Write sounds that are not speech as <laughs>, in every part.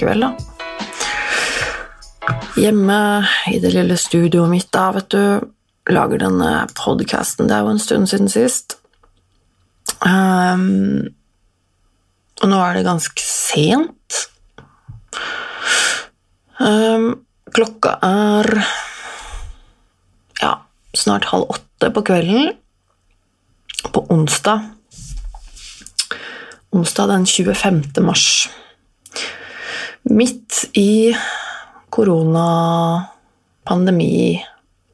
likevel, da. Hjemme i det lille studioet mitt, da, vet du. Lager denne podkasten. Det er jo en stund siden sist. Um, og nå er det ganske sent. Um, klokka er ja, snart halv åtte på kvelden på onsdag. Onsdag den 25. mars. Midt i korona, pandemi,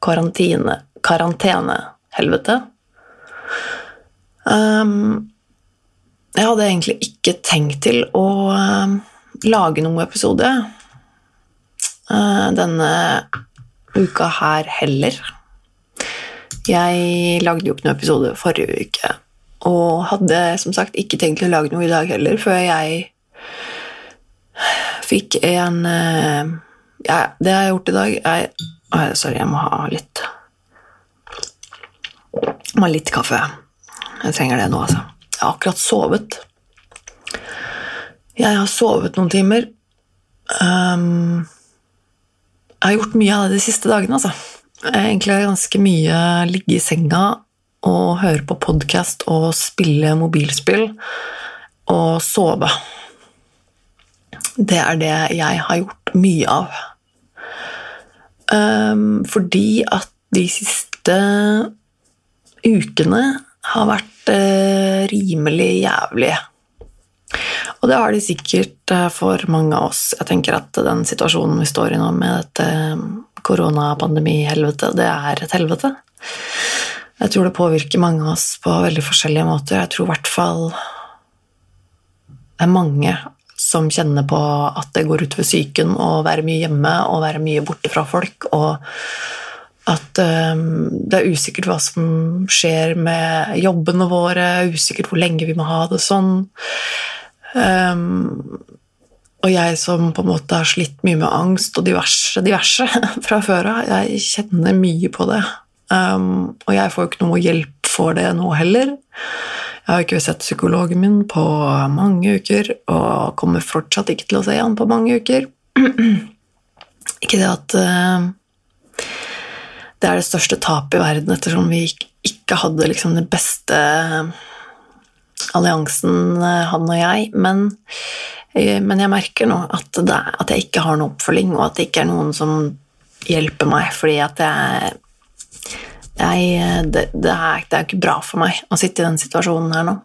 karantene, karantenehelvete. Um, jeg hadde egentlig ikke tenkt til å um, lage noen episode uh, denne uka her heller. Jeg lagde jo ikke noen episode forrige uke, og hadde som sagt ikke tenkt å lage noe i dag heller, før jeg fikk en uh, ja, Det jeg har gjort i dag jeg, oh, Sorry, jeg må ha litt Jeg må ha litt kaffe. Jeg trenger det nå, altså. Jeg har akkurat sovet. Jeg har sovet noen timer. Um, jeg har gjort mye av det de siste dagene, altså. Egentlig ganske mye ligge i senga og høre på podkast og spille mobilspill og sove. Det er det jeg har gjort mye av. Um, fordi at de siste ukene har vært uh, rimelig jævlige. Og det har de sikkert uh, for mange av oss. Jeg tenker at den situasjonen vi står i nå med dette koronapandemi-helvete, det er et helvete. Jeg tror det påvirker mange av oss på veldig forskjellige måter. Jeg tror i hvert fall det er mange som kjenner på at det går utover psyken å være mye hjemme og være mye borte fra folk, og at um, det er usikkert hva som skjer med jobbene våre, usikkert hvor lenge vi må ha det sånn. Um, og jeg som på en måte har slitt mye med angst og diverse, diverse <laughs> fra før av, jeg kjenner mye på det. Um, og jeg får jo ikke noe hjelp for det nå heller. Jeg har ikke sett psykologen min på mange uker, og kommer fortsatt ikke til å se han på mange uker. <clears throat> ikke det at uh, det er det største tapet i verden, ettersom vi ikke hadde liksom den beste alliansen, han og jeg. Men, eh, men jeg merker nå at, det, at, jeg ikke har noen oppfølging, og at det ikke er noen som hjelper meg, fordi at jeg, jeg det, det, er, det er ikke bra for meg å sitte i den situasjonen her nå.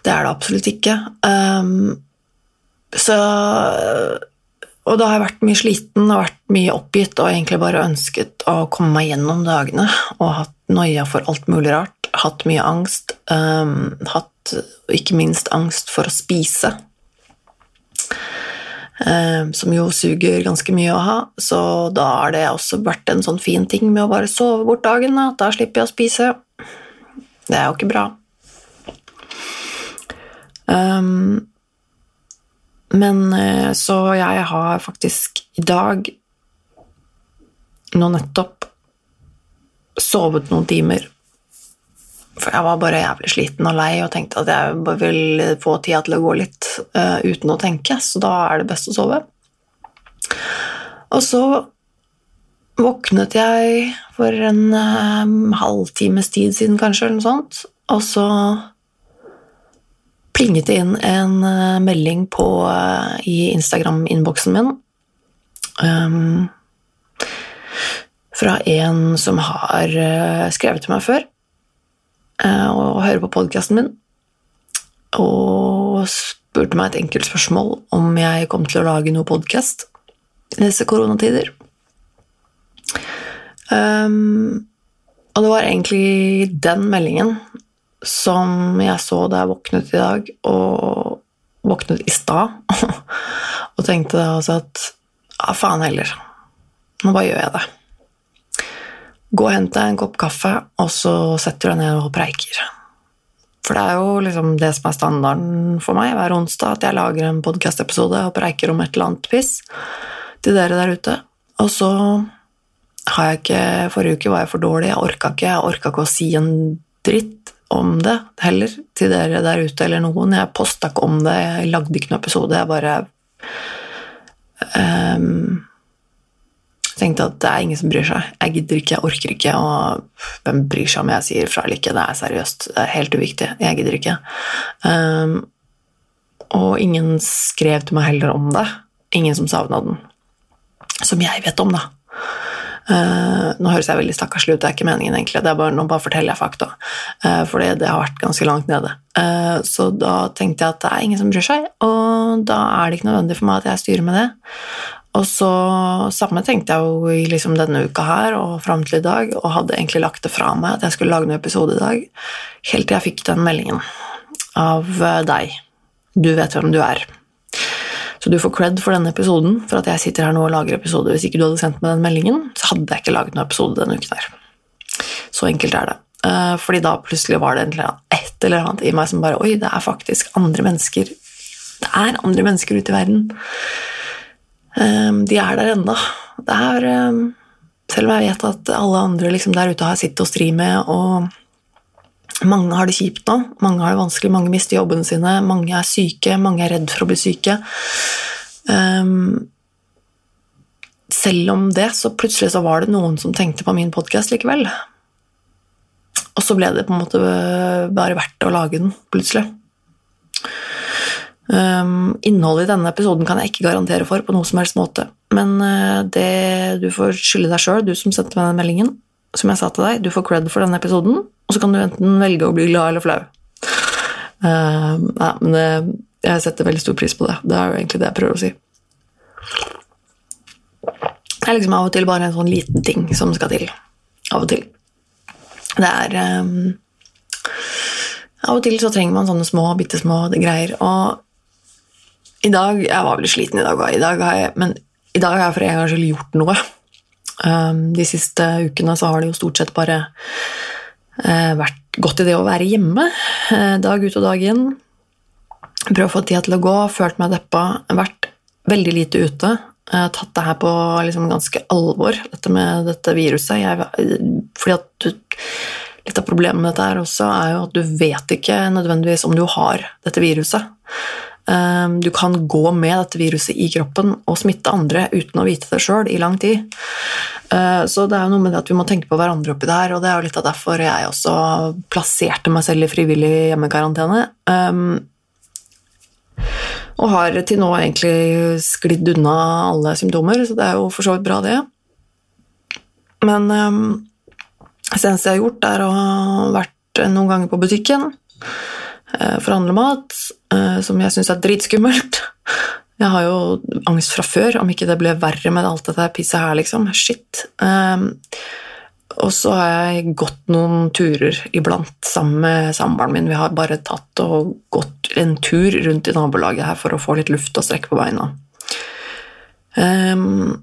Det er det absolutt ikke. Um, så og da har jeg vært mye sliten og vært mye oppgitt og egentlig bare ønsket å komme meg gjennom dagene og hatt noia for alt mulig rart. Hatt mye angst. Um, hatt ikke minst angst for å spise. Um, som jo suger ganske mye å ha, så da har det også vært en sånn fin ting med å bare sove bort dagen. Da, da slipper jeg å spise. Det er jo ikke bra. Um, men eh, så jeg har faktisk i dag, nå nettopp, sovet noen timer. For jeg var bare jævlig sliten og lei og tenkte at jeg vil få tida til å gå litt uh, uten å tenke, så da er det best å sove. Og så våknet jeg for en um, halvtimes tid siden, kanskje, eller noe sånt, og så plinget det inn en uh, melding på, uh, i Instagram-innboksen min um, fra en som har skrevet til meg før og hører på podkasten min, og spurte meg et enkelt spørsmål om jeg kom til å lage noe podkast i disse koronatider. Um, og det var egentlig den meldingen som jeg så da jeg våknet i dag, og våknet i stad, <laughs> og tenkte da også at ja, faen heller, nå bare gjør jeg det. Gå og hent deg en kopp kaffe, og så setter du deg ned og preiker. For det er jo liksom det som er standarden for meg hver onsdag, at jeg lager en podkastepisode og preiker om et eller annet piss til dere der ute. Og så har jeg ikke Forrige uke var jeg for dårlig, jeg orka ikke. Jeg orka ikke å si en dritt om det heller til dere der ute eller noen. Jeg posta ikke om det, jeg lagde ikke noen episode. Jeg bare um, tenkte at det er ingen som bryr seg. Jeg gidder ikke, jeg orker ikke. Og hvem bryr seg om jeg sier fra eller ikke? Det er seriøst. Det er helt uviktig. Jeg gidder ikke. Um, og ingen skrev til meg heller om det. Ingen som savna den. Som jeg vet om, da. Uh, nå høres jeg veldig stakkarslig ut, det er ikke meningen, egentlig. Bare, nå bare forteller jeg fakta. Uh, fordi det har vært ganske langt nede. Uh, så da tenkte jeg at det er ingen som bryr seg, og da er det ikke nødvendig for meg at jeg styrer med det. Og så Samme tenkte jeg jo i liksom denne uka her og fram til i dag, og hadde egentlig lagt det fra meg at jeg skulle lage en episode i dag, helt til jeg fikk den meldingen av deg. Du vet hvem du er. Så du får cred for denne episoden, for at jeg sitter her nå og lager episode. Hvis ikke du hadde sendt meg den meldingen, så hadde jeg ikke laget noen episode denne uken her. Så enkelt er det. Eh, fordi da plutselig var det et eller annet i meg som bare Oi, det er faktisk andre mennesker Det er andre mennesker ute i verden. Ehm, de er der ennå. Det er ehm, Selv om jeg vet at alle andre liksom der ute har sitt å stri med, og mange har det kjipt nå, mange har det vanskelig, mange mister jobbene sine, mange er syke, mange er redd for å bli syke. Um, selv om det, så plutselig så var det noen som tenkte på min podkast likevel. Og så ble det på en måte bare verdt å lage den, plutselig. Um, innholdet i denne episoden kan jeg ikke garantere for på noe som helst måte, men uh, det du får skylde deg sjøl, du som sendte meg den meldingen. Som jeg sa til deg, du får cred for denne episoden, og så kan du enten velge å bli glad eller flau. Uh, ja, men det, jeg setter veldig stor pris på det. Det er jo egentlig det jeg prøver å si. Det er liksom av og til bare en sånn liten ting som skal til. Av og til. Det er um, Av og til så trenger man sånne små, bitte små greier. Og i dag Jeg var veldig sliten i dag òg, men i dag har jeg for en gangs skyld gjort noe. Um, de siste ukene så har det jo stort sett bare uh, vært godt i det å være hjemme uh, dag ut og dag inn. Prøve å få tida til å gå, følt meg deppa, vært veldig lite ute. Uh, tatt det her på liksom ganske alvor, dette med dette viruset. Jeg, fordi at du, Litt av problemet med dette her også er jo at du vet ikke nødvendigvis om du har dette viruset. Ehm, du kan gå med dette viruset i kroppen og smitte andre uten å vite det sjøl i lang tid. Ehm, så det er jo noe med det at vi må tenke på hverandre oppi det her, og det er jo litt av derfor jeg også plasserte meg selv i frivillig hjemmekarantene. Ehm, og har til nå egentlig sklidd unna alle symptomer, så det er jo for så vidt bra, det. Men det eneste jeg har gjort, er å ha vært noen ganger på butikken Eh, for å handle mat, eh, som jeg syns er dritskummelt. Jeg har jo angst fra før, om ikke det ble verre med alt dette pisset her, liksom. Shit. Um, og så har jeg gått noen turer iblant sammen med samboeren min. Vi har bare tatt og gått en tur rundt i nabolaget her for å få litt luft og strekke på beina. Um,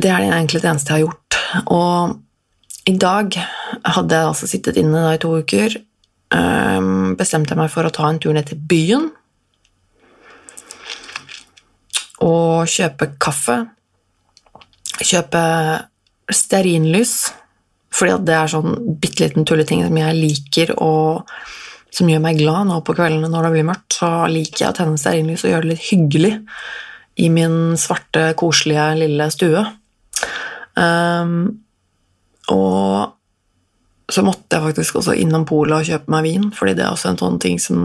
det er egentlig det eneste jeg har gjort. Og i dag hadde jeg altså sittet inne i to uker Ehm, bestemte jeg meg for å ta en tur ned til byen og kjøpe kaffe. Kjøpe stearinlys, fordi det er sånn bitte liten tulleting som jeg liker og som gjør meg glad nå på kveldene når det blir mørkt. Så liker jeg å tenne stearinlys og gjøre det litt hyggelig i min svarte, koselige lille stue. Um, og så måtte jeg faktisk også innom polet og kjøpe meg vin, fordi det er også en sånn ting som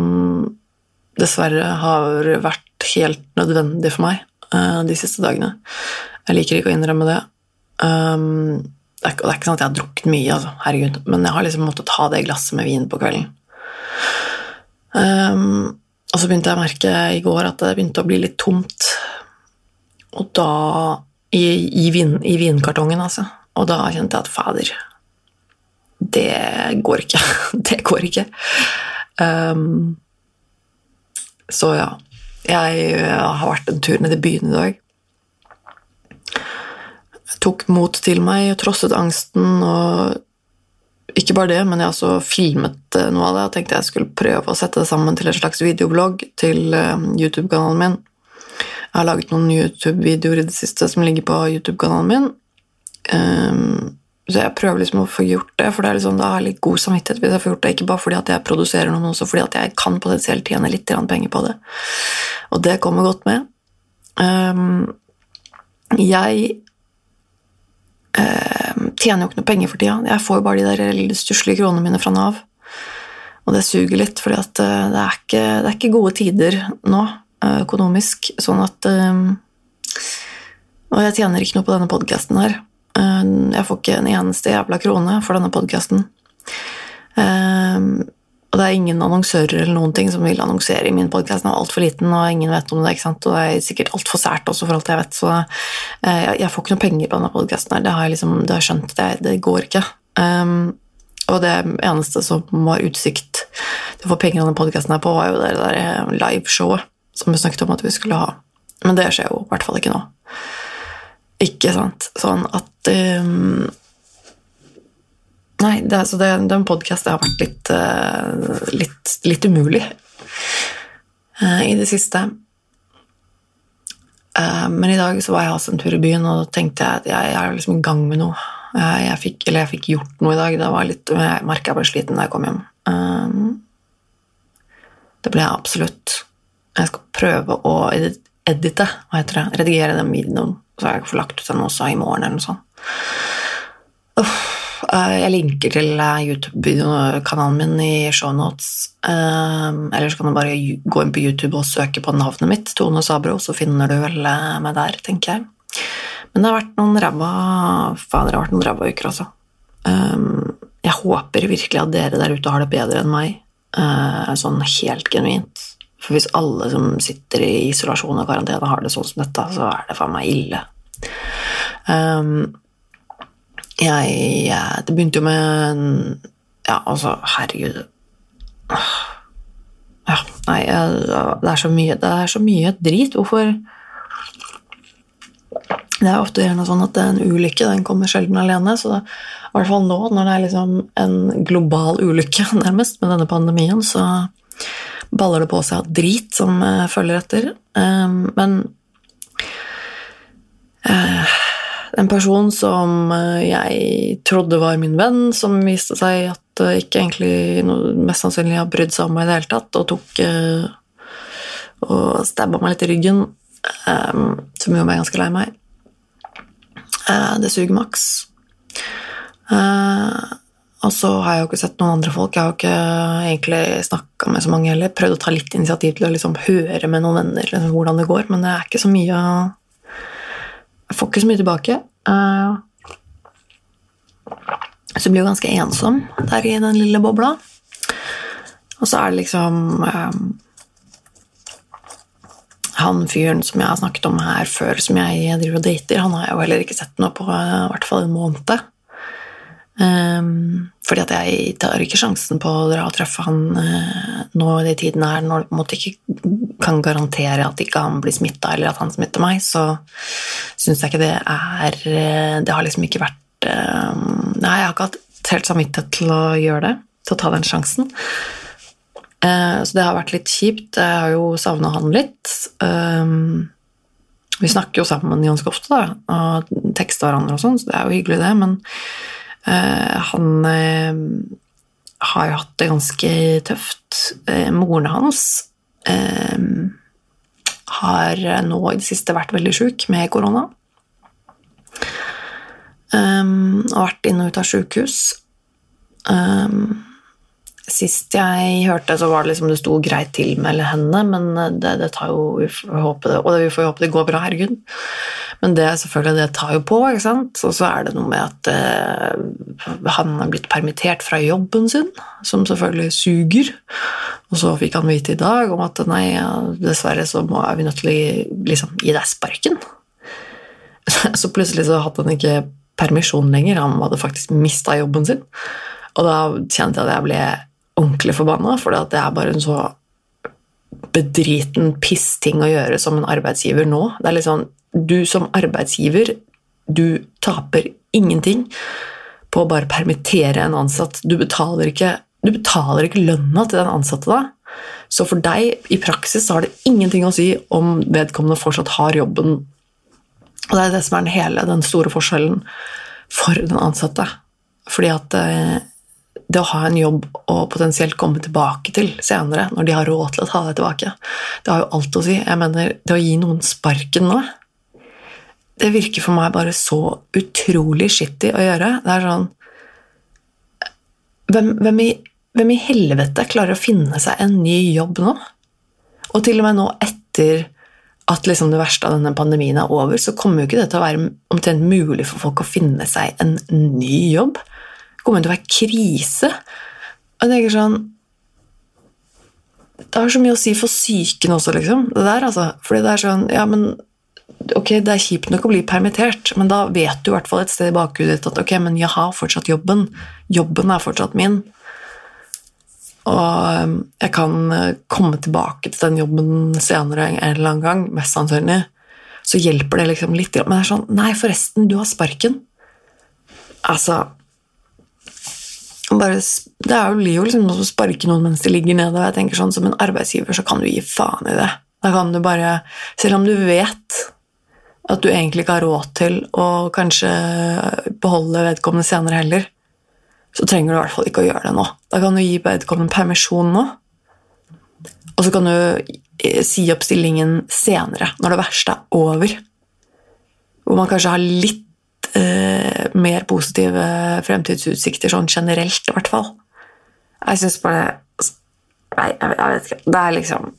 dessverre har vært helt nødvendig for meg uh, de siste dagene. Jeg liker ikke å innrømme det. Um, det, er, det, er, ikke sånn at jeg har drukket mye, altså, herregud, men jeg har liksom måttet ta det glasset med vin på kvelden. Um, og så begynte jeg å merke i går at det begynte å bli litt tomt. Og da I, i, vin, i vinkartongen, altså. Og da kjente jeg at fader det går ikke. <laughs> Det går ikke. Um, så ja. Jeg har vært en tur ned i byen i dag. Jeg tok mot til meg, trosset angsten og ikke bare det, men jeg også filmet eh, noe av det. Jeg tenkte jeg skulle prøve å sette det sammen til en slags videoblogg til ehm, YouTube-kanalen min. Jeg har laget noen YouTube-videoer i det siste som ligger på YouTube-kanalen min. Um, så jeg prøver liksom å få gjort det, for det er liksom, da har jeg litt god samvittighet hvis jeg får gjort det, ikke bare fordi at jeg produserer noe, men også fordi at jeg kan potensielt tjene litt penger på det. Og det kommer godt med. Um, jeg um, tjener jo ikke noe penger for tida. Jeg får jo bare de der stusslige kronene mine fra Nav. Og det suger litt, for det, det, det, er ikke gode tider nå uh, økonomisk. Sånn at um, Og jeg tjener ikke noe på denne podkasten her. Uh, jeg får ikke en eneste jævla krone for denne podkasten. Uh, og det er ingen annonsører eller noen ting som vil annonsere i min podkast. Den er altfor liten, og ingen vet om det. ikke sant? Og det er sikkert altfor sært også, for alt jeg vet. Så uh, jeg får ikke noe penger på denne podkasten. Det har jeg liksom, det har skjønt. Det, det går ikke. Og det eneste som var utsikt til å få penger av denne podkasten på, var jo det der liveshowet som vi snakket om at vi skulle ha. Men det skjer jo i hvert fall ikke nå. Ikke sant? Sånn at um, Nei, det, så det, den podkasten har vært litt, uh, litt, litt umulig uh, i det siste. Uh, men i dag så var jeg også en tur i byen og tenkte jeg at jeg, jeg er liksom i gang med noe. Jeg fikk, eller jeg fikk gjort noe i dag. Det var litt, jeg merka jeg ble sliten da jeg kom hjem. Det ble jeg absolutt. Jeg skal prøve å edite, hva heter det, redigere den videoen, så jeg får lagt ut den også i morgen eller noe sånt. Jeg linker til eh, YouTube-kanalen min i shownotes. Eh, eller så kan du bare gå inn på YouTube og søke på navnet mitt, Tone Sabro, så finner du vel eh, meg der, tenker jeg. Men det har vært noen ræva Fader, det har vært noen ræva uker, altså. Jeg håper virkelig at dere der ute har det bedre enn meg, sånn helt genuint. For hvis alle som sitter i isolasjon og karantene, har det sånn som dette, så er det faen meg ille. Um, jeg, Det begynte jo med Ja, altså, herregud Ja, nei, det er så mye Det er så mye drit. Hvorfor Det er ofte gjerne sånn at en ulykke den kommer sjelden alene. så i hvert fall nå, når det er liksom en global ulykke, <laughs> nærmest, med denne pandemien, så baller det på seg av drit som uh, følger etter. Uh, men uh, en person som jeg trodde var min venn, som viste seg at ikke egentlig noe, mest sannsynlig har brydd seg om meg i det hele tatt, og tok og stabba meg litt i ryggen, som gjorde meg ganske lei meg. det suger maks. Og så har jeg jo ikke sett noen andre folk. Jeg har jo ikke egentlig snakka med så mange heller. Prøvd å ta litt initiativ til å liksom høre med noen venner liksom, hvordan det går, men det er ikke så mye Jeg får ikke så mye tilbake. Uh, så blir jo ganske ensom der i den lille bobla. Og så er det liksom um, Han fyren som jeg har snakket om her før, som jeg driver og dater, han har jeg jo heller ikke sett noe på i hvert fall en måned. Fordi at jeg tar ikke sjansen på å dra og treffe han uh, nå i de tidene her når jeg ikke kan garantere at ikke han blir smitta, eller at han smitter meg, så syns jeg ikke det er uh, Det har liksom ikke vært uh, Nei, jeg har ikke hatt helt samvittighet til å gjøre det, til å ta den sjansen. så det har vært litt kjipt. Jeg har jo savna han litt. Vi snakker jo sammen ganske ofte da, og tekster hverandre og sånn, så det er jo hyggelig, det, men Eh, han eh, har jo hatt det ganske tøft. Eh, moren hans har nå i det siste vært veldig sjuk med korona. Og vært inn og ut av sjukehus. Um, Sist jeg hørte, så var det liksom det sto greit til med henne, men det, det tar jo vi får håpe det, Og vi får håpe det går bra, herregud. Men det selvfølgelig, det tar jo på, ikke sant. Og så er det noe med at eh, han er blitt permittert fra jobben sin, som selvfølgelig suger. Og så fikk han vite i dag om at nei, dessverre så må, er vi nødt til å liksom, gi deg sparken. <laughs> Så plutselig så hadde han ikke permisjon lenger, han hadde faktisk mista jobben sin. Og da kjente jeg at jeg ble ordentlig forbanna, for det er bare en så bedriten pissting å gjøre som en arbeidsgiver nå. Det er litt sånn Du som arbeidsgiver, du taper ingenting på å bare permittere en ansatt. Du betaler ikke, du betaler ikke lønna til den ansatte da. Så for deg i praksis har det ingenting å si om vedkommende fortsatt har jobben. Og det er det som er den hele, den store forskjellen for den ansatte. Fordi at eh, det å ha en jobb og potensielt komme tilbake til senere, når de har råd til å ta deg tilbake, det har jo alt å si. Jeg mener, det å gi noen sparken nå, det virker for meg bare så utrolig skittig å gjøre. Det er sånn hvem, hvem, i, hvem i helvete klarer å finne seg en ny jobb nå? Og til og med nå etter at liksom det verste av denne pandemien er over, så kommer jo ikke det til å være omtrent mulig for folk å finne seg en ny jobb. Det kommer til å være krise. Og jeg tenker sånn Det har så mye å si for psyken også, liksom. Det der, altså. Fordi det er sånn Ja, men ok, det er kjipt nok å bli permittert, men da vet du i hvert fall et sted i bakhudet ditt at ok, men jeg har fortsatt jobben. Jobben er fortsatt min. Og um, jeg kan uh, komme tilbake til den jobben senere en eller annen gang, mest sannsynlig. Så hjelper det liksom litt. Men det er sånn Nei, forresten, du har sparken. Altså bare, Det er jo, jo liksom å sparke noen mens de ligger nede. og jeg tenker sånn, Som en arbeidsgiver så kan du gi faen i det. Da kan du bare Selv om du vet at du egentlig ikke har råd til å kanskje beholde vedkommende senere heller, så trenger du i hvert fall ikke å gjøre det nå. Da kan du gi vedkommende permisjon nå, og så kan du eh, si opp stillingen senere, når det verste er over. Hvor man kanskje har litt eh, mer positive fremtidsutsikter, sånn generelt i hvert fall. Jeg syns bare Nei, jeg, vet ikke. Det er liksom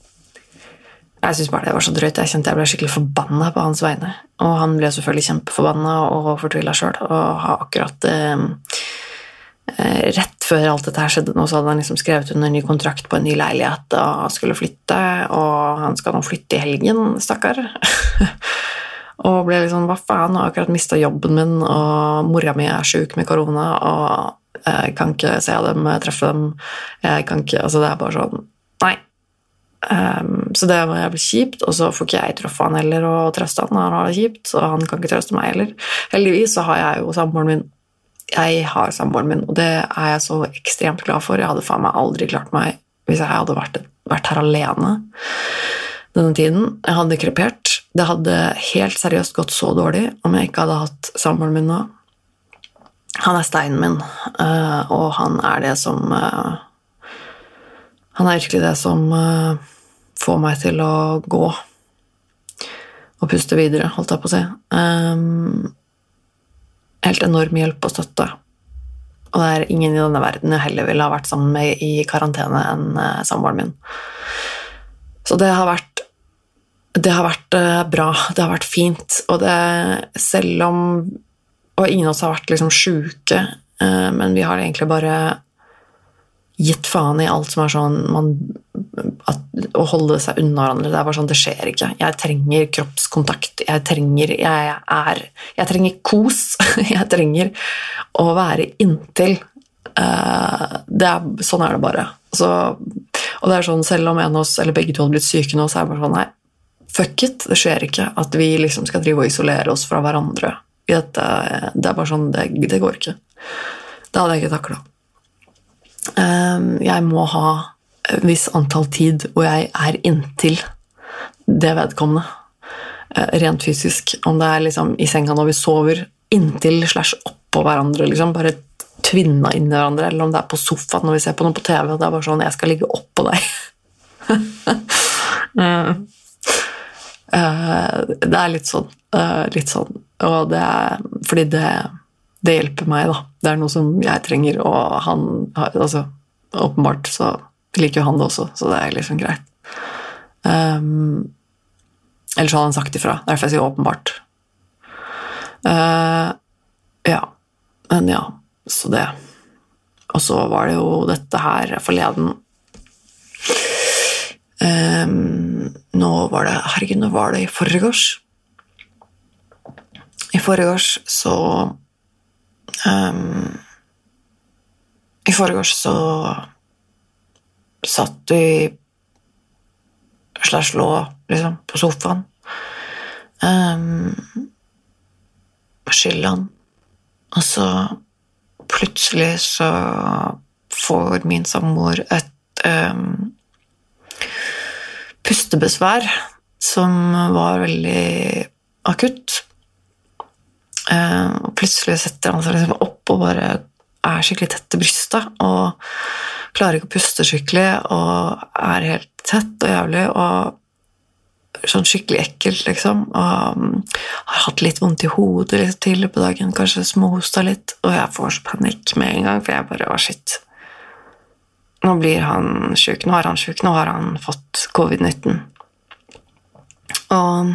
jeg syns bare det var så drøyt. Jeg kjente jeg ble skikkelig forbanna på hans vegne. Og han ble selvfølgelig kjempeforbanna og fortvila sjøl, og har akkurat eh, Eh, rett før alt dette her skjedde, nå, så hadde han liksom skrevet under en ny kontrakt på en ny leilighet og skulle flytte, og han skal nå flytte i helgen, stakkar. <laughs> og ble liksom Hva faen, har akkurat mista jobben min, og mora mi er sjuk med korona, og jeg kan ikke se dem, treffe dem Jeg kan ikke Altså, det er bare sånn Nei. Um, så det var jævlig kjipt, og så får ikke jeg truffet han heller og trøste han. Han har det kjipt, så han kan ikke trøste meg heller. Heldigvis så har jeg jo samboeren min jeg har samboeren min, og det er jeg så ekstremt glad for. Jeg hadde faen meg aldri klart meg hvis jeg hadde vært, vært, her alene denne tiden. Jeg hadde krepert. Det hadde helt seriøst gått så dårlig om jeg ikke hadde hatt samboeren min nå. Han er steinen min, eh, og han er det som eh, Han er virkelig det som eh, får meg til å gå og puste videre, holdt jeg på å si. Helt enorm hjelp og støtte. Og det er ingen i denne verden jeg heller ville ha vært sammen med i karantene enn samboeren min. Så det har vært det har vært uh, bra, det har vært fint, og det selv om Og ingen av oss har vært liksom sjuke, uh, men vi har egentlig bare gitt faen i alt som er sånn man, at, Å holde seg unna hverandre. Det er bare sånn, det skjer ikke. Jeg trenger kroppskontakt. Jeg trenger Jeg, er, jeg trenger kos. <laughs> Jeg trenger å være inntil. det er, sånn er det bare. Så, og det er sånn, selv om en av oss, eller begge to hadde blitt syke nå, så er det bare sånn Nei, fuck it. Det skjer ikke at vi liksom skal drive og isolere oss fra hverandre. Dette, det er bare sånn, det, det går ikke. Det hadde jeg ikke takla. Ehm, jeg må ha et visst antall tid hvor jeg er inntil det vedkommende. Eh, rent fysisk. Om det er liksom i senga når vi sover, inntil slash oppå hverandre. Liksom, bare tvinna inn i hverandre. Eller om det er på sofaen når vi ser på noe på TV. og Det er bare sånn Jeg skal ligge oppå deg. <laughs> Eh, det er litt sånn. Eh, litt sånn. Og det er fordi det det hjelper meg, da. Det er noe som jeg trenger, og han altså, Åpenbart så liker jo han det også, så det er liksom greit. Um, ellers hadde han sagt ifra. Derfor jeg sier åpenbart. Uh, ja. Men ja, så det. Og så var det jo dette her forleden um, Nå var det Herregud, nå var det i forgårs. I forgårs så Um, I forgårs så satt vi slash lå liksom på sofaen. Um, Chiller'n. Og så plutselig så får min samboer et um, pustebesvær som var veldig akutt. Uh, og plutselig setter han seg liksom opp og bare er skikkelig tett til brystet og klarer ikke å puste skikkelig og er helt tett og jævlig og sånn skikkelig ekkelt, liksom. Og har hatt litt vondt i hodet litt tidligere på dagen, kanskje småhosta litt, og jeg får panikk med en gang, for jeg bare Å, shit. Nå blir han sjuk. Nå er han sjuk. Nå har han fått covid-19. Og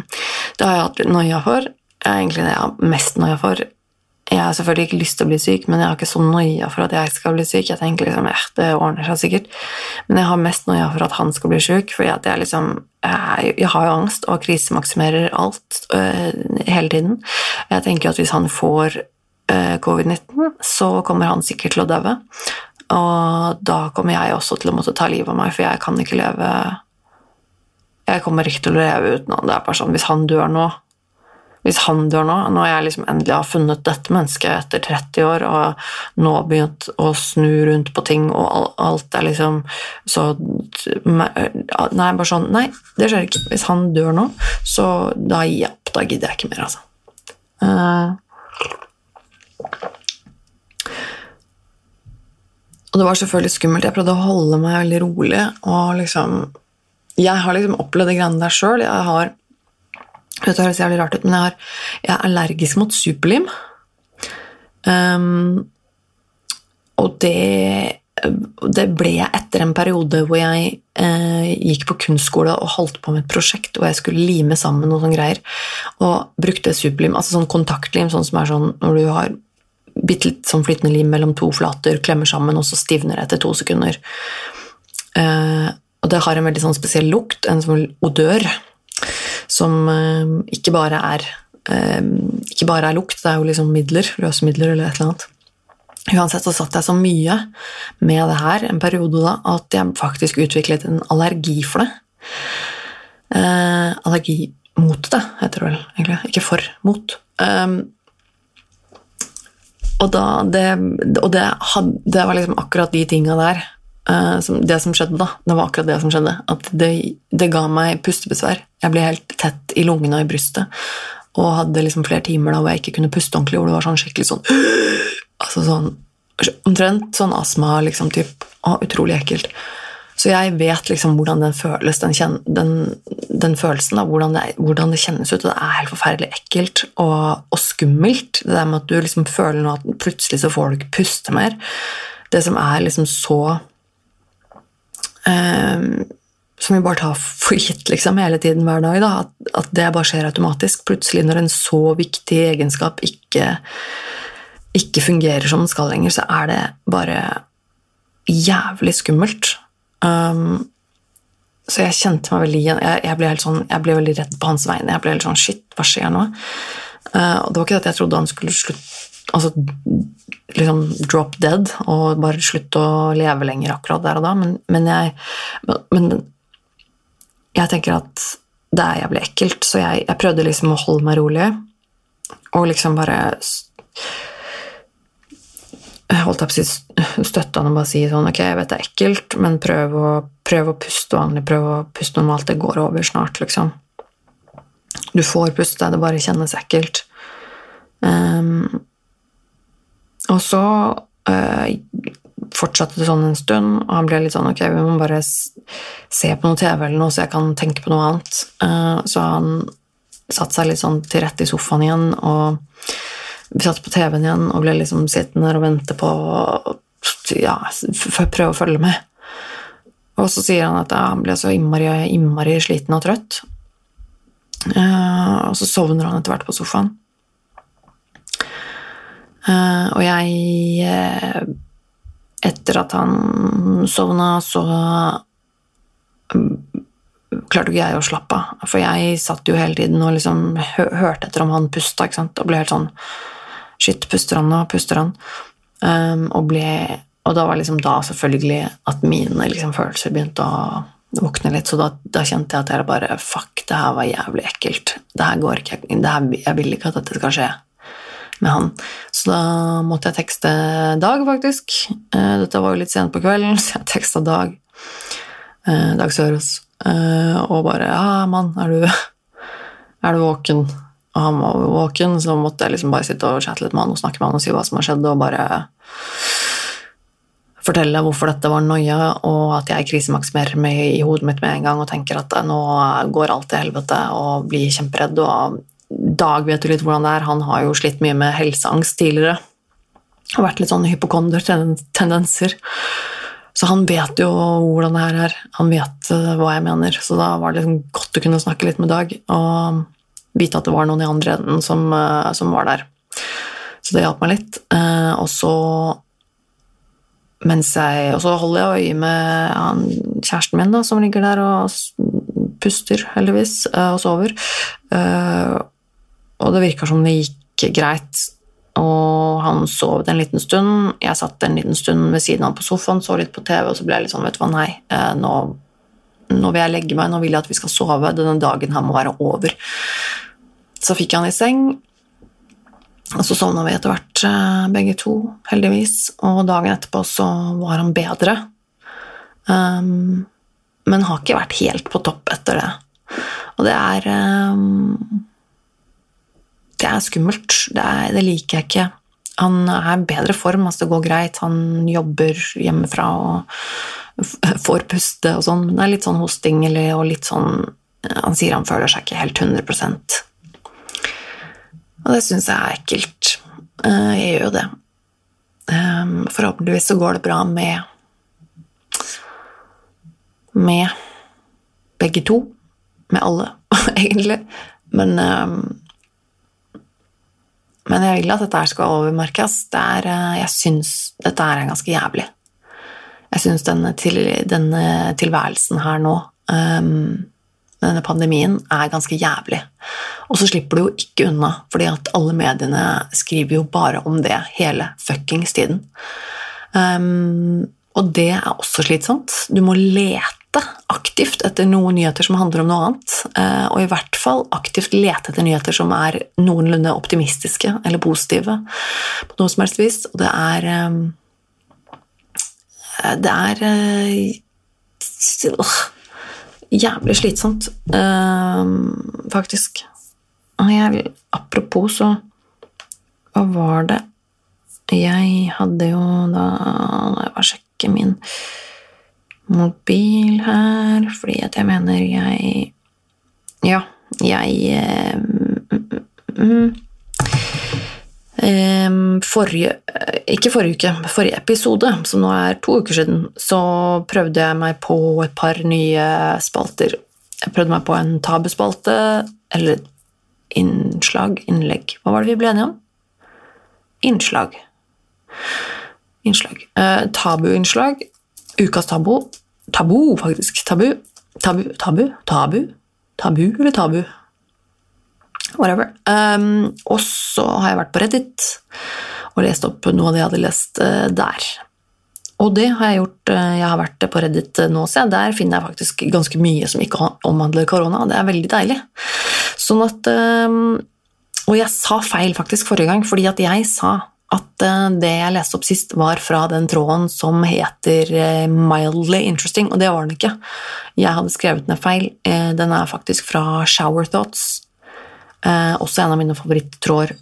det har jeg hatt litt noia for. Det er egentlig det jeg har mest noia for. Jeg har selvfølgelig ikke lyst til å bli syk, men jeg har ikke så noia for at jeg skal bli syk. Jeg tenker liksom, eh, det ordner seg sikkert. Men jeg har mest noia for at han skal bli syk, for jeg, liksom, jeg, har jo angst og krisemaksimerer alt øh, hele tiden. Jeg tenker at hvis han får øh, covid-19, så kommer han sikkert til å daue. Og da kommer jeg også til å måtte ta livet av meg, for jeg kan ikke leve Jeg kommer ikke til å leve uten han. Det er bare sånn, Hvis han dør nå, hvis han dør nå, når jeg liksom endelig har funnet dette mennesket etter 30 år og nå begynt å snu rundt på ting, og alt er liksom så Nei, bare sånn Nei, det skjer ikke. Hvis han dør nå, så da gir. Da gidder jeg ikke mer, altså. Uh, og det var selvfølgelig skummelt. Jeg prøvde å holde meg veldig rolig. og liksom Jeg har liksom opplevd de greiene der sjøl. Jeg har det høres jævlig rart ut, men jeg, har, jeg er allergisk mot superlim. Um, og det, det, ble jeg etter en periode hvor jeg eh, gikk på kunstskole og holdt på med et prosjekt hvor jeg skulle lime sammen noe sånne greier. Og brukte superlim, altså sånn kontaktlim, sånn som er sånn når du har bitte litt sånn flytende lim mellom to flater, klemmer sammen, og så stivner det etter to sekunder. Eh, og det har en veldig sånn spesiell lukt, en sånn odør som eh, ikke bare er eh, ikke bare er lukt, det er jo liksom midler, løsemidler eller et eller annet. Uansett så satt jeg så mye med det her en periode da at jeg faktisk utviklet en allergi for det. Eh, allergi mot det, heter det vel egentlig. Ikke for, mot. Um, og, det, og det, had, det, var liksom akkurat de tinga der Uh, som, det som skjedde, da, det var akkurat det som skjedde. At det, det, ga meg pustebesvær. Jeg ble helt tett i lungene og i brystet. Og hadde liksom flere timer da hvor jeg ikke kunne puste ordentlig, hvor det var sånn skikkelig sånn <gasps> altså sånn, Omtrent sånn astma, liksom, typ. Å, utrolig ekkelt. Så jeg vet liksom hvordan den føles, den, kjen, den, den følelsen, da, hvordan det, hvordan det, kjennes ut. Og det er helt forferdelig ekkelt og, og, skummelt. Det der med at du liksom føler nå at plutselig så får du ikke puste mer. Det som er liksom så Um, som vi bare tar for gitt liksom, hele tiden hver dag. Da, at, at, det bare skjer automatisk. Plutselig, når en så viktig egenskap ikke, ikke fungerer som den skal lenger, så er det bare jævlig skummelt. Um, så jeg kjente meg veldig igjen. Jeg, jeg, ble sånn, jeg, ble veldig redd på hans vegne. Jeg ble helt sånn Shit, hva skjer nå? Uh, og det var ikke at jeg trodde han skulle slutte Altså liksom drop dead og bare slutte å leve lenger akkurat der og da, men, men jeg men, jeg tenker at det er jævlig ekkelt, så jeg, jeg, prøvde liksom å holde meg rolig og liksom bare jeg holdt opp å støtte han og bare si sånn Ok, jeg vet det er ekkelt, men prøv å, prøv å puste vanlig, prøv å puste normalt. Det går over snart, liksom. Du får puste, det bare kjennes ekkelt. Um, og så uh, fortsatte det sånn en stund, og han ble litt sånn Ok, vi må bare se på noe TV eller noe, så jeg kan tenke på noe annet. Uh, så han satte seg litt sånn til rette i sofaen igjen, og satt på TV-en igjen og ble liksom sittende og vente på Ja, prøve å følge med. Og så sier han at han ble så innmari, innmari sliten og trøtt. Uh, og så sovner han etter hvert på sofaen. Uh, og jeg uh, Etter at han sovna, så um, klarte ikke jeg å slappe av. For jeg satt jo hele tiden og liksom hørte etter om han pusta, og ble helt sånn Shit, puster han nå? Puster han? Um, og, ble, og da var liksom da selvfølgelig at mine liksom, følelser begynte å våkne litt, så da, da, kjente jeg at jeg bare Fuck, det her var jævlig ekkelt. Det her går ikke her, Jeg vil ikke at dette skal skje med han. Så da måtte jeg tekste Dag, faktisk. Eh, dette var jo litt sent på kvelden, <laughs> så jeg teksta Dag. Eh, Dag Sørås. Eh, og bare 'Ja, mann, er du, <laughs> er du våken?' Og han var våken, så måtte jeg liksom bare sitte og chatte litt med han og snakke med han og si hva som har skjedd, og bare fortelle hvorfor dette var noia, og at jeg krisemaksimerer meg i hodet mitt med en gang og tenker at nå går alt til helvete og blir kjemperedd. Og Dag vet jo litt hvordan det er, han har jo slitt mye med helseangst tidligere. Og vært litt sånn hypokondertendenser. Så han vet jo hvordan det her er. Han vet uh, hva jeg mener. Så da var det liksom godt å kunne snakke litt med Dag og vite at det var noen i andre enden som, uh, som var der. Så det hjalp meg litt. Uh, og så mens jeg, og så holder jeg øye med han, kjæresten min, da, som ligger der og puster, heldigvis, og sover. Og det virka som det gikk greit. Og han sov en liten stund. Jeg satt en liten stund ved siden av han på sofaen, så litt på TV, og så ble jeg litt sånn, vet du hva, nei, eh, nå, nå vil jeg legge meg, nå vil jeg at vi skal sove, denne dagen her må være over. Så fikk jeg han i seng, og så sovna vi etter hvert, eh, begge to, heldigvis. Og dagen etterpå så var han bedre. Um, men har ikke vært helt på topp etter det. Og det er um, det er skummelt. Det, er, det, liker jeg ikke. Han er i bedre form, altså det går greit. Han jobber hjemmefra og får puste og sånn, det er litt sånn hosting eller, og litt sånn Han sier han føler seg ikke helt 100 Og det syns jeg er ekkelt. Eh, jeg gjør jo det. Ehm, forhåpentligvis så går det bra med med begge to. Med alle, <laughs> egentlig. Men um, men jeg vil at dette skal overmerkes. Er, eh, jeg syns dette er ganske jævlig. Jeg syns denne, til, denne, tilværelsen her nå, um, denne pandemien, er ganske jævlig. Og så slipper du jo ikke unna, fordi at alle mediene skriver jo bare om det hele fuckings tiden. Um, og det er også slitsomt. Du må lete aktivt etter noen nyheter som handler om noe annet. Eh, og i hvert fall aktivt lete etter nyheter som er noenlunde optimistiske eller positive på noe som helst vis. Og det er eh, Det er øh, jævlig slitsomt, øh, faktisk. Jeg, apropos, så Hva var det jeg hadde jo da jeg var sjekk ikke min mobil her, fordi at jeg mener jeg Ja, jeg um, um, Forrige Ikke forrige uke, forrige episode, som nå er to uker siden, så prøvde jeg meg på et par nye spalter. Jeg prøvde meg på en tabuspalte, eller innslag, innlegg Hva var det vi ble enige om? Innslag innslag. Eh, tabuinnslag. Ukas tabu. Tabu, faktisk. Tabu. Tabu, tabu, tabu. Tabu eller tabu? Whatever. Um, og så har jeg vært på Reddit og lest opp noe av det jeg hadde lest uh, der. Og det har jeg gjort. Uh, jeg har vært på Reddit nå, så der finner jeg faktisk ganske mye som ikke omhandler korona. Det er veldig deilig. Sånn at um, Og jeg sa feil faktisk forrige gang, fordi at jeg sa at eh, det jeg leste opp sist, var fra den tråden som heter eh, 'Mildly Interesting', og det var den ikke. Jeg hadde skrevet ned feil. Eh, den er faktisk fra Shower Thoughts. Også en av mine favorittråder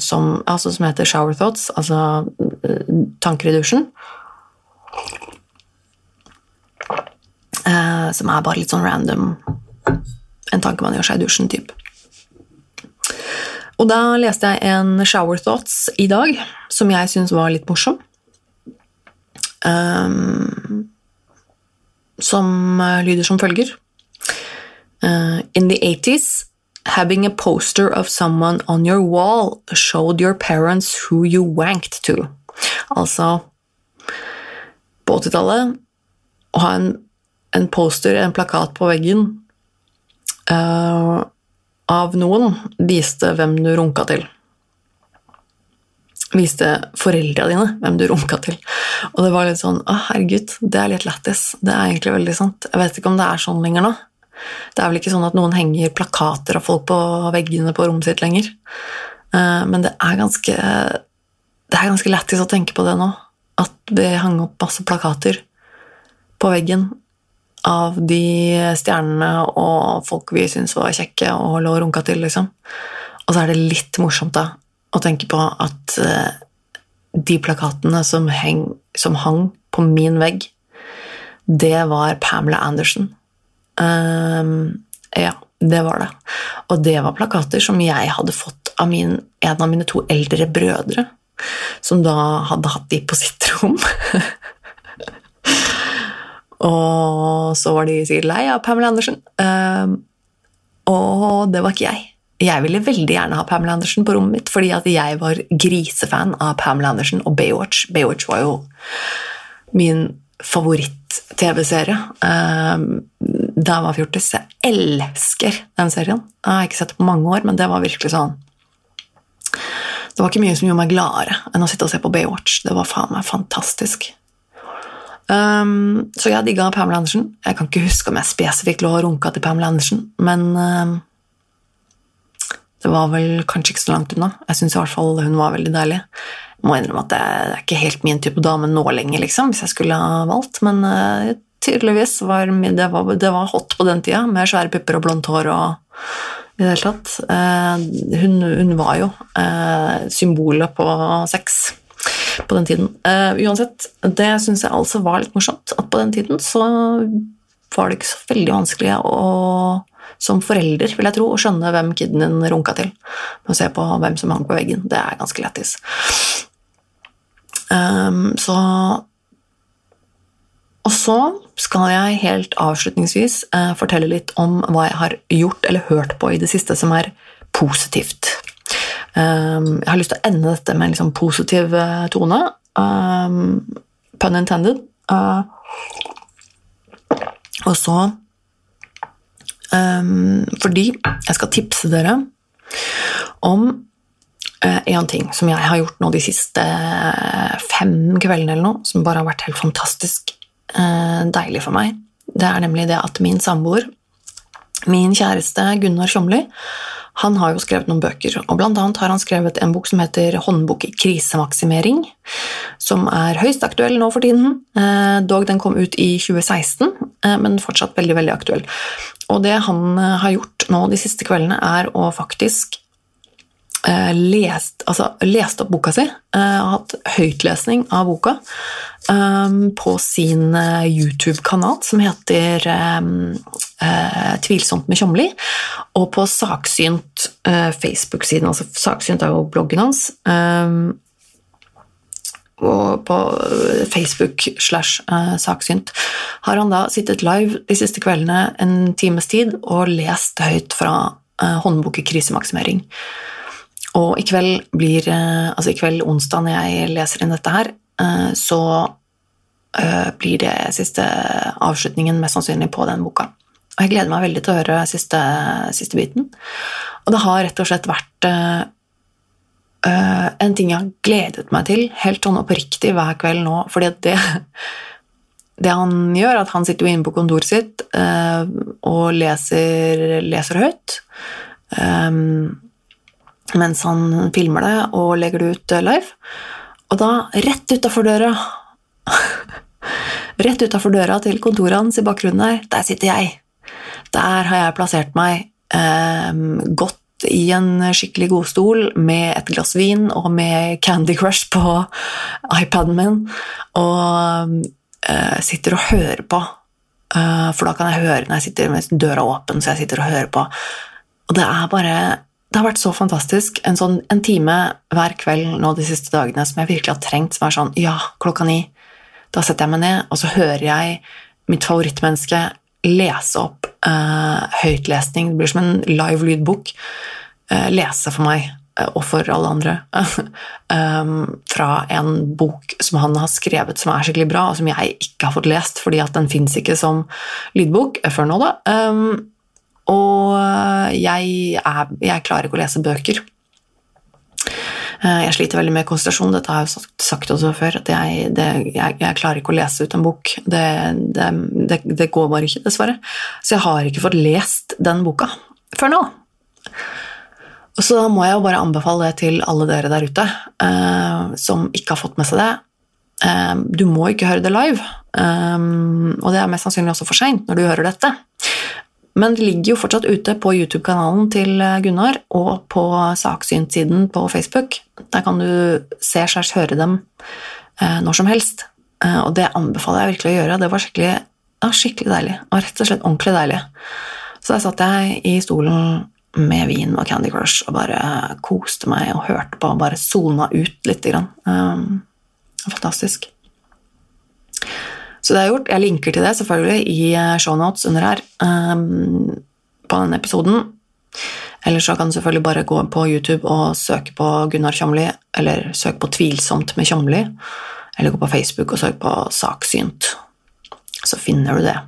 som, altså, som heter Shower Thoughts, altså tanker i dusjen. Som er bare litt sånn random En tanke man gjør seg i dusjen, type. Og da leste jeg en Shower Thoughts i dag, som jeg syns var litt morsom. Um, som lyder som følger. Uh, in the 80s, having a poster of someone on your wall showed your parents who you wanked to. Altså På 80-tallet å ha en, en, poster, en plakat på veggen uh, av noen viste hvem du runka til. Viste foreldra dine hvem du runka til. Og det var litt sånn Å, herregud, det er litt lættis. Det er egentlig veldig sant. Jeg vet ikke om det er sånn lenger nå. Det er vel ikke sånn at noen henger plakater av folk på veggene på rommet sitt lenger. Eh, men det er ganske Det ganske lættis å tenke på det nå. At det hang opp masse plakater på veggen av de stjernene og folk vi syntes var kjekke og lå og runka til, liksom. Og så er det litt morsomt da, å tenke på at uh, de plakatene som, heng, som hang på min vegg, det var Pamela Anderson. Um, ja, det var det. Og det var plakater som jeg hadde fått av min, en av mine to eldre brødre, som da hadde hatt de på sitt rom. <laughs> og så var de sikkert lei av Pamela Andersen. Um, og det var ikke jeg. Jeg ville veldig gjerne ha Pamela Andersen på rommet mitt, fordi at jeg var grisefan av Pamela Andersen og Baywatch. Baywatch var jo min favoritt-TV-serie um, da jeg var fjortis. Jeg elsker den serien. Jeg har ikke sett det på mange år, men det var virkelig sånn Det var ikke mye som gjorde meg gladere enn å sitte og se på Baywatch. Det var faen meg fantastisk. Um, så jeg digga Pamela Andersen. Jeg kan ikke huske om jeg spesifikt lå og runka til Pamela Andersen, men um, det var vel kanskje ikke så langt unna. Jeg syns i hvert fall hun var veldig deilig. Jeg må innrømme at det er ikke helt min type dame nå lenger, liksom, hvis jeg skulle ha valgt, men uh, tydeligvis var det, var det, var hot på den tida, med svære pupper og blondt hår og i det hele tatt. Uh, hun, hun, var jo uh, symbolet på sex på den tiden. Uh, uansett, det syns jeg altså var litt morsomt, at på den tiden så var det ikke så veldig vanskelig å, som forelder, vil jeg tro, å skjønne hvem kiden din runka til. Med å se på hvem som hang på veggen. Det er ganske lættis. Um, så Og så skal jeg helt avslutningsvis uh, fortelle litt om hva jeg har gjort eller hørt på i det siste som er positivt. Um, jeg har lyst til å ende dette med en liksom positiv uh, tone. Um, pun intended. Uh, og så um, Fordi jeg skal tipse dere om én ting som jeg har gjort nå de siste fem kveldene eller noe, som bare har vært helt fantastisk deilig for meg. Det er nemlig det at min samboer, min kjæreste Gunnar Tjomli, han har jo skrevet noen bøker, og blant annet har han skrevet en bok som heter Håndbok i krisemaksimering, som er høyst aktuell nå for tiden. Eh, dog den kom ut i 2016, eh, men fortsatt veldig, veldig aktuell. Og det han eh, har gjort nå de siste kveldene, er å faktisk lest, altså, lest opp boka si, hatt høytlesning av boka, på sin YouTube-kanal som heter eh, Tvilsomt med Tjomli, og på Saksynt eh, Facebook-siden. altså Saksynt er jo bloggen hans. Eh, og på Facebook slash eh, Saksynt har han da sittet live de siste kveldene en times tid og lest høyt fra håndboken krisemaksimering. Og i kveld blir eh, Altså i kveld, onsdag, når jeg leser inn dette her, så blir det siste avslutningen mest sannsynlig på den boka. Og jeg gleder meg veldig til å høre siste, siste biten. Og det har rett og slett vært uh, en ting jeg har gledet meg til helt sånn oppriktig hver kveld nå. fordi det, <laughs> det han gjør, at han sitter jo inne på kontoret sitt uh, og leser, leser høyt. Um, mens han filmer det og legger det ut live. Og da, rett utafor døra <laughs> Rett utafor døra til kontoret hans i bakgrunnen der, der sitter jeg. Der har jeg plassert meg eh, godt i en skikkelig god stol med et glass vin og med Candy Crush på <laughs> iPaden min, og eh, sitter og hører på. Eh, for da kan jeg høre når jeg sitter med døra åpen, så jeg sitter og hører på. Og det er bare Det har vært så fantastisk. En, sånn, en time hver kveld nå de siste dagene som jeg virkelig har trengt, som er sånn Ja, klokka ni. Da setter jeg meg ned, og så hører jeg mitt favorittmenneske lese opp uh, høytlesning. Det blir som en live lydbok. Uh, lese for meg uh, og for alle andre <laughs> um, fra en bok som han har skrevet som er skikkelig bra, og som jeg ikke har fått lest fordi at den fins ikke som lydbok før nå, da. Um, og jeg, er, jeg klarer ikke å lese bøker. Eh, jeg sliter veldig med konsentrasjon, dette har jeg sagt også før. at jeg, det, jeg, jeg klarer ikke å lese ut en bok. Det, det, det, går bare ikke, dessverre. Så jeg har ikke fått lest den boka før nå. Og så må jeg jo bare anbefale det til alle dere der ute uh, som ikke har fått med seg det. Uh, du må ikke høre det live, um, og det er mest sannsynlig også for seint når du hører dette. Men det ligger jo fortsatt ute på YouTube-kanalen til Gunnar og på Saksynssiden på Facebook, Der kan du se slags høre dem eh, når som helst. Eh, og det anbefaler jeg virkelig å gjøre. Det var skikkelig, ja, skikkelig deilig. Og rett og slett ordentlig deilig. Så der satt jeg i stolen med vin og Candy Crush og bare koste meg og hørte på og bare sona ut litt. Grann. Fantastisk. Så det har gjort. Jeg linker til det selvfølgelig i eh, shownotes under her um, på denne episoden. Eller så kan du selvfølgelig bare gå på YouTube og søke på Gunnar Kjomli, eller søke på 'Tvilsomt med Kjomli', eller gå på Facebook og søke på 'Saksynt'. Så finner du det.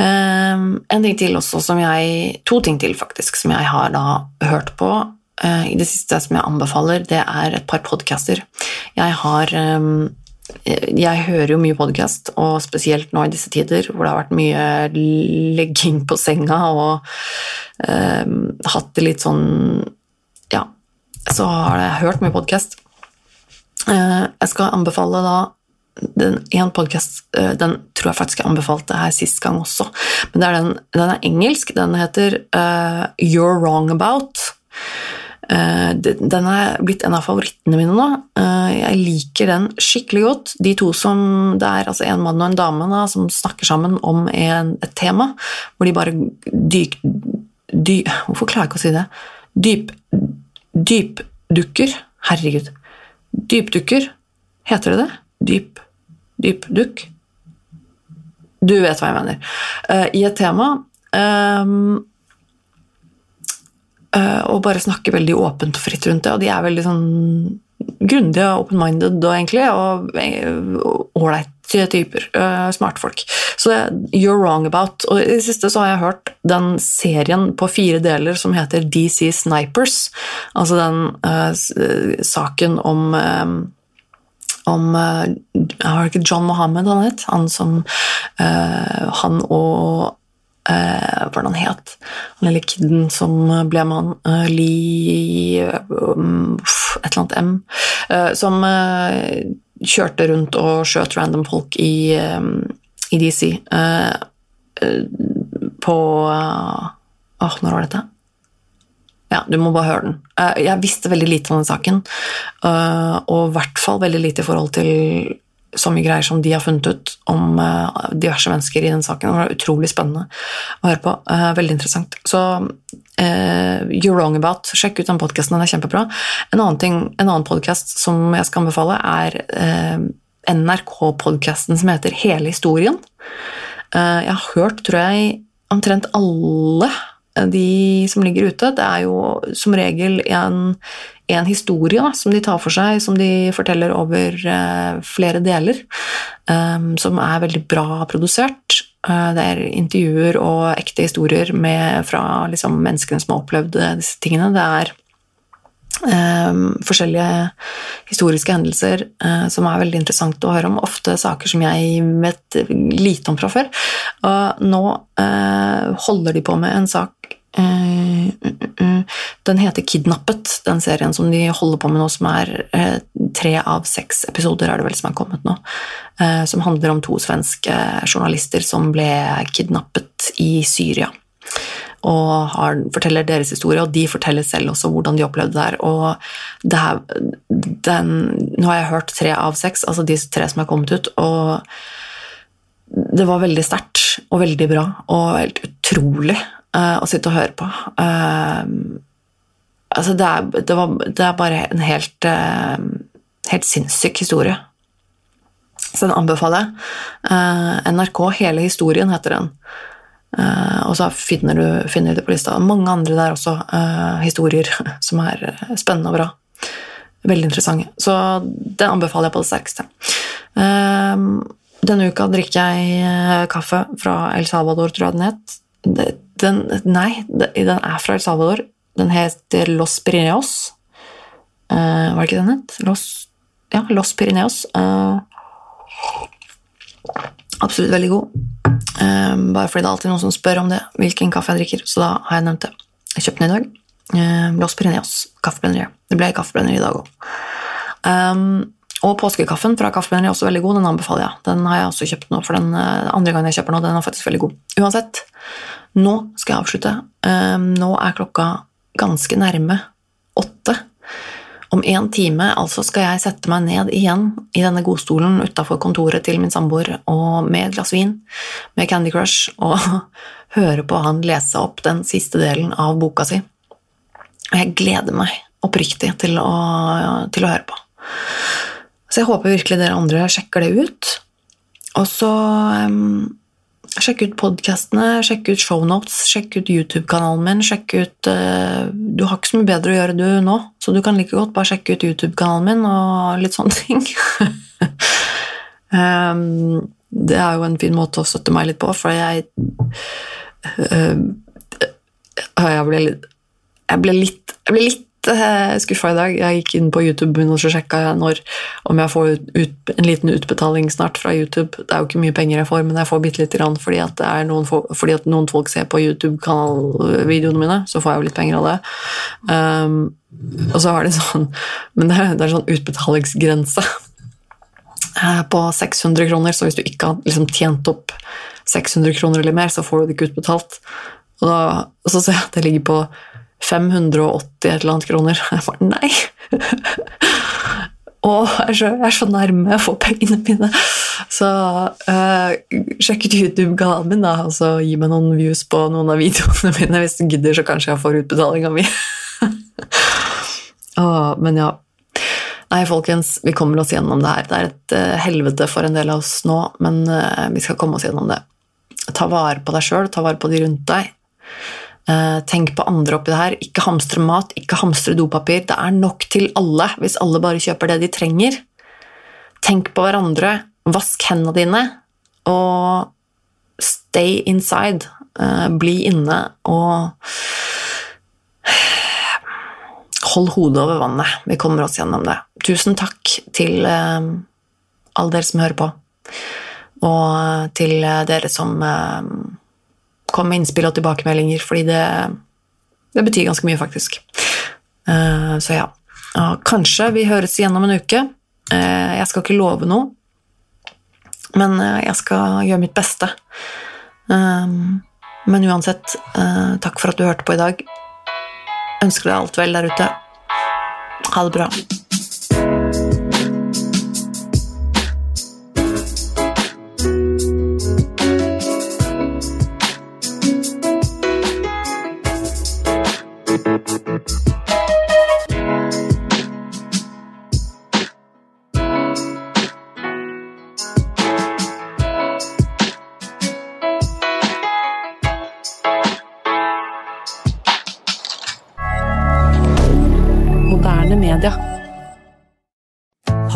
Um, en ting til også som jeg To ting til, faktisk, som jeg har da hørt på uh, i det siste som jeg anbefaler, det er et par podcaster. Jeg har um, jeg hører jo mye podkast, og spesielt nå i disse tider hvor det har vært mye legging på senga og eh, hatt det litt sånn Ja, så har jeg hørt mye podkast. Eh, jeg skal anbefale da den én podkast eh, Den tror jeg faktisk jeg anbefalte her sist gang også, men er den, den, er engelsk. Den heter uh, You're Wrong About. Uh, den er blitt en av favorittene mine nå. Uh, jeg liker den skikkelig godt. De to som Det er altså en mann og en dame da, som snakker sammen om en, et tema, hvor de bare dyk... Dy, hvorfor klarer jeg ikke å si det? Dyp... Dypdukker. Herregud. Dypdukker. Heter det det? Dyp... Dypdukk? Du vet hva jeg mener. Uh, I et tema um, Eh, og bare snakker veldig åpent og fritt rundt det. Og de er veldig sånn grundige og open-minded og egentlig, og eh, ålreite typer. Uh, smarte folk. Så det, You're Wrong About. Og i det siste så har jeg hørt den serien på fire deler som heter DC Snipers. Altså den uh, saken om uh, om John Mohammed han het? Han som Han og eh, hva han het, han lille kiden som ble mann, eh, Li um, Et eller annet M, eh, som eh, kjørte rundt og skjøt random folk i, eh, i DC eh, på Åh, når var dette? Ja, du må bare høre den. Jeg visste veldig lite om den saken, og i hvert fall veldig lite i forhold til så mye greier som de har funnet ut om uh, diverse mennesker i den saken. Det var utrolig spennende å høre på. Uh, veldig interessant. Så uh, You're Wrong About, sjekk ut den podkasten, den er kjempebra. En annen, ting, en annen podkast som jeg skal anbefale, er NRK-podkasten som heter Hele historien. jeg har hørt, tror jeg, omtrent alle de som ligger ute. Det er jo som regel en en historie da, som de tar for seg, som de forteller over uh, flere deler, um, som er veldig bra produsert. Uh, det er intervjuer og ekte historier med, fra liksom, menneskene som har opplevd disse tingene. Det er um, forskjellige historiske hendelser uh, som er veldig interessant å høre om. Ofte saker som jeg vet lite om fra før. Og nå holder de på med en sak Eh, den heter Kidnappet, den serien som de holder på med nå, som er eh, tre av seks episoder er det vel som er kommet nå. Eh, som handler om to svenske journalister som ble kidnappet i Syria. Og har, forteller deres historie, og de forteller selv også hvordan de opplevde det her. Og det her, den, nå har jeg hørt tre av seks, altså de tre som er kommet ut, og det var veldig sterkt og veldig bra og helt utrolig uh, å sitte og høre på. Uh, altså det, er, det, var, det, er, bare en helt, uh, helt sinnssyk historie. Så den anbefaler jeg. NRK Hele historien heter den. og så finner du, finner du, det på lista. Mange andre der også, historier <laughs> som er spennende og bra. Veldig interessante. Så den anbefaler jeg på det sterkeste. denne uka drikker jeg kaffe fra El Salvador, tror jeg den het den, Nei, den er fra El Salvador. Den heter Los Pirineos. Uh, var det ikke den het? Los, ja, Los Pirineos. Uh, absolutt veldig god. Uh, bare fordi det er alltid noen som spør om det, hvilken kaffe jeg drikker. Så da har jeg nevnt det. Jeg kjøpte den i dag. Los Pirineos kaffeblender. Det ble kaffeblender i dag òg. Um, og påskekaffen fra Kaffeblender er også veldig god. Den anbefaler jeg. Den har jeg også kjøpt nå, for den andre gangen jeg kjøper nå, den er faktisk veldig god. Uansett, nå skal jeg avslutte. Ehm, nå er klokka ganske nærme åtte Om en time altså skal jeg sette meg ned igjen i denne godstolen utafor kontoret til min samboer og med et glass vin, med Candy Crush, og <laughs> høre på han lese opp den siste delen av boka si. Jeg gleder meg oppriktig til å, til å høre på. Så jeg håper virkelig dere andre sjekker det ut. Og så um, Sjekk ut podkastene, sjekk ut shownotes, sjekk ut YouTube-kanalen min. sjekk ut, uh, Du har ikke så mye bedre å gjøre du nå, så du kan like godt bare sjekke ut YouTube-kanalen min og litt sånne ting. <laughs> um, det er jo en fin måte å støtte meg litt på, for jeg uh, jeg, ble litt, jeg ble litt, jeg ble litt uh, skuffa i dag. Jeg gikk inn på YouTube og sjekka når, om jeg får ut, en liten utbetaling snart fra YouTube. Det er jo ikke mye penger jeg får, men jeg får bitte lite grann fordi, at noen, fordi at noen folk ser på YouTube-videoene mine. Så får jeg jo litt penger av det. Um, og så har de sånn Men det det er sånn utbetalingsgrense uh, på 600 kroner, så hvis du ikke har liksom, tjent opp 600 kroner eller mer, så får du det ikke utbetalt. Og, da, så ser jeg at det ligger på 580 et eller annet kroner. <laughs> Jeg bare nei! <laughs> Og jeg er, så, nærme å få pengene mine. Så uh, sjekk ut YouTube-kanalen min da, og så gi meg noen views på noen av videoene mine. Hvis du gidder, så kanskje jeg får utbetalinga mi. <laughs> oh, men ja. Nei, folkens, vi kommer oss gjennom det her. Det er et uh, helvete for en del av oss nå, men uh, vi skal komme oss gjennom det. Ta vare på deg sjøl, ta vare på de rundt deg. Eh, tenk på andre oppi det her. Ikke hamstre mat, ikke hamstre dopapir. Det er nok til alle hvis alle bare kjøper det de trenger. Tenk på hverandre. Vask hendene dine. Og stay inside. Eh, bli inne og Hold hodet over vannet. Vi kommer oss gjennom det. Tusen takk til eh, alle dere som hører på, og til dere som komme med innspill og tilbakemeldinger, fordi det, det betyr ganske mye, faktisk. Uh, så ja. Og kanskje vi høres igjen om en uke. Uh, jeg skal ikke love noe, men uh, jeg skal gjøre mitt beste. men uansett, takk for at du hørte på i dag. Ønsker deg alt vel der ute. Ha det bra.